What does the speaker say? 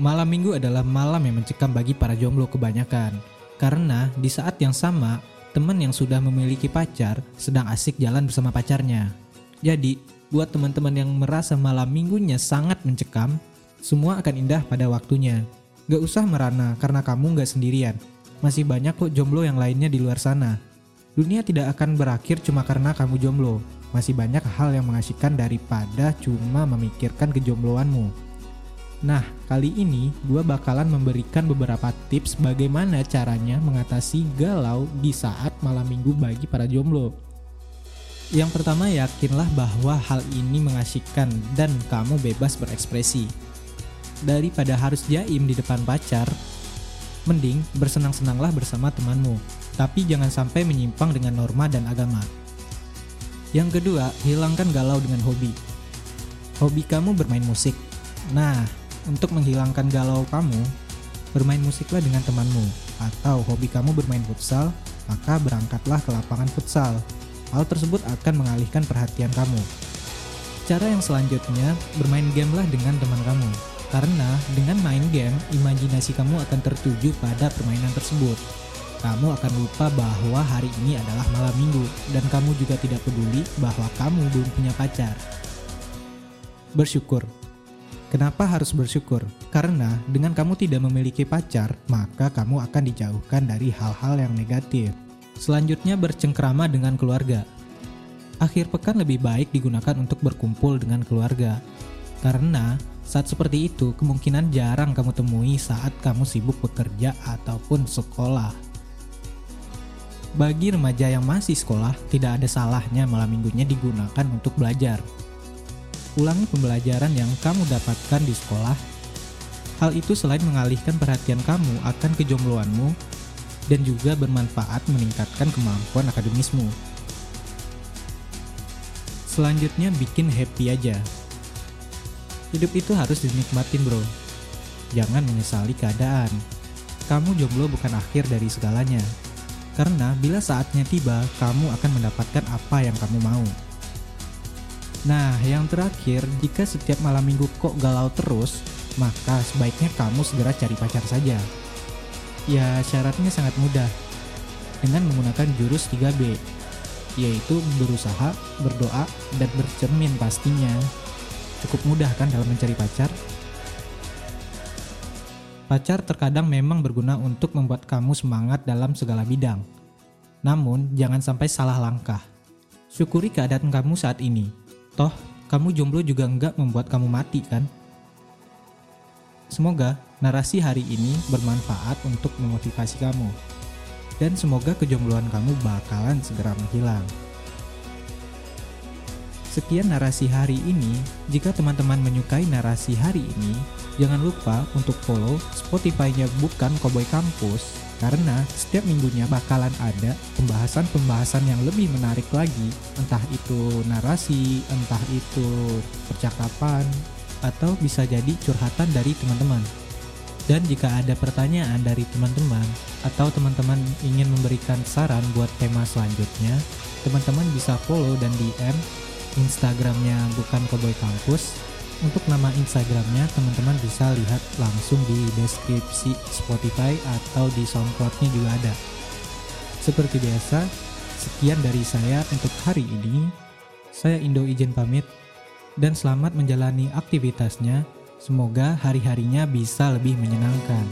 Malam minggu adalah malam yang mencekam bagi para jomblo kebanyakan. Karena di saat yang sama, teman yang sudah memiliki pacar sedang asik jalan bersama pacarnya. Jadi, buat teman-teman yang merasa malam minggunya sangat mencekam, semua akan indah pada waktunya. Gak usah merana karena kamu gak sendirian. Masih banyak kok jomblo yang lainnya di luar sana. Dunia tidak akan berakhir cuma karena kamu jomblo. Masih banyak hal yang mengasihkan daripada cuma memikirkan kejombloanmu. Nah, kali ini gue bakalan memberikan beberapa tips bagaimana caranya mengatasi galau di saat malam minggu bagi para jomblo. Yang pertama, yakinlah bahwa hal ini mengasihkan dan kamu bebas berekspresi. Daripada harus jaim di depan pacar, mending bersenang-senanglah bersama temanmu, tapi jangan sampai menyimpang dengan norma dan agama. Yang kedua, hilangkan galau dengan hobi. Hobi kamu bermain musik. Nah, untuk menghilangkan galau kamu, bermain musiklah dengan temanmu. Atau hobi kamu bermain futsal, maka berangkatlah ke lapangan futsal. Hal tersebut akan mengalihkan perhatian kamu. Cara yang selanjutnya, bermain game lah dengan teman kamu. Karena dengan main game, imajinasi kamu akan tertuju pada permainan tersebut. Kamu akan lupa bahwa hari ini adalah malam minggu, dan kamu juga tidak peduli bahwa kamu belum punya pacar. Bersyukur, Kenapa harus bersyukur? Karena dengan kamu tidak memiliki pacar, maka kamu akan dijauhkan dari hal-hal yang negatif. Selanjutnya bercengkrama dengan keluarga. Akhir pekan lebih baik digunakan untuk berkumpul dengan keluarga. Karena saat seperti itu kemungkinan jarang kamu temui saat kamu sibuk bekerja ataupun sekolah. Bagi remaja yang masih sekolah, tidak ada salahnya malam minggunya digunakan untuk belajar ulangi pembelajaran yang kamu dapatkan di sekolah. Hal itu selain mengalihkan perhatian kamu akan kejombloanmu dan juga bermanfaat meningkatkan kemampuan akademismu. Selanjutnya bikin happy aja. Hidup itu harus dinikmatin bro. Jangan menyesali keadaan. Kamu jomblo bukan akhir dari segalanya. Karena bila saatnya tiba, kamu akan mendapatkan apa yang kamu mau. Nah, yang terakhir, jika setiap malam minggu kok galau terus, maka sebaiknya kamu segera cari pacar saja. Ya, syaratnya sangat mudah. Dengan menggunakan jurus 3B, yaitu berusaha, berdoa, dan bercermin pastinya. Cukup mudah kan dalam mencari pacar? Pacar terkadang memang berguna untuk membuat kamu semangat dalam segala bidang. Namun, jangan sampai salah langkah. Syukuri keadaan kamu saat ini Toh, kamu jomblo juga enggak membuat kamu mati kan? Semoga narasi hari ini bermanfaat untuk memotivasi kamu. Dan semoga kejombloan kamu bakalan segera menghilang. Sekian narasi hari ini. Jika teman-teman menyukai narasi hari ini, jangan lupa untuk follow Spotify-nya Bukan Koboy Kampus karena setiap minggunya bakalan ada pembahasan-pembahasan yang lebih menarik lagi, entah itu narasi, entah itu percakapan, atau bisa jadi curhatan dari teman-teman. Dan jika ada pertanyaan dari teman-teman atau teman-teman ingin memberikan saran buat tema selanjutnya, teman-teman bisa follow dan DM Instagramnya bukan Koboy Kampus untuk nama Instagramnya teman-teman bisa lihat langsung di deskripsi Spotify atau di SoundCloudnya juga ada. Seperti biasa, sekian dari saya untuk hari ini. Saya Indo izin pamit dan selamat menjalani aktivitasnya. Semoga hari-harinya bisa lebih menyenangkan.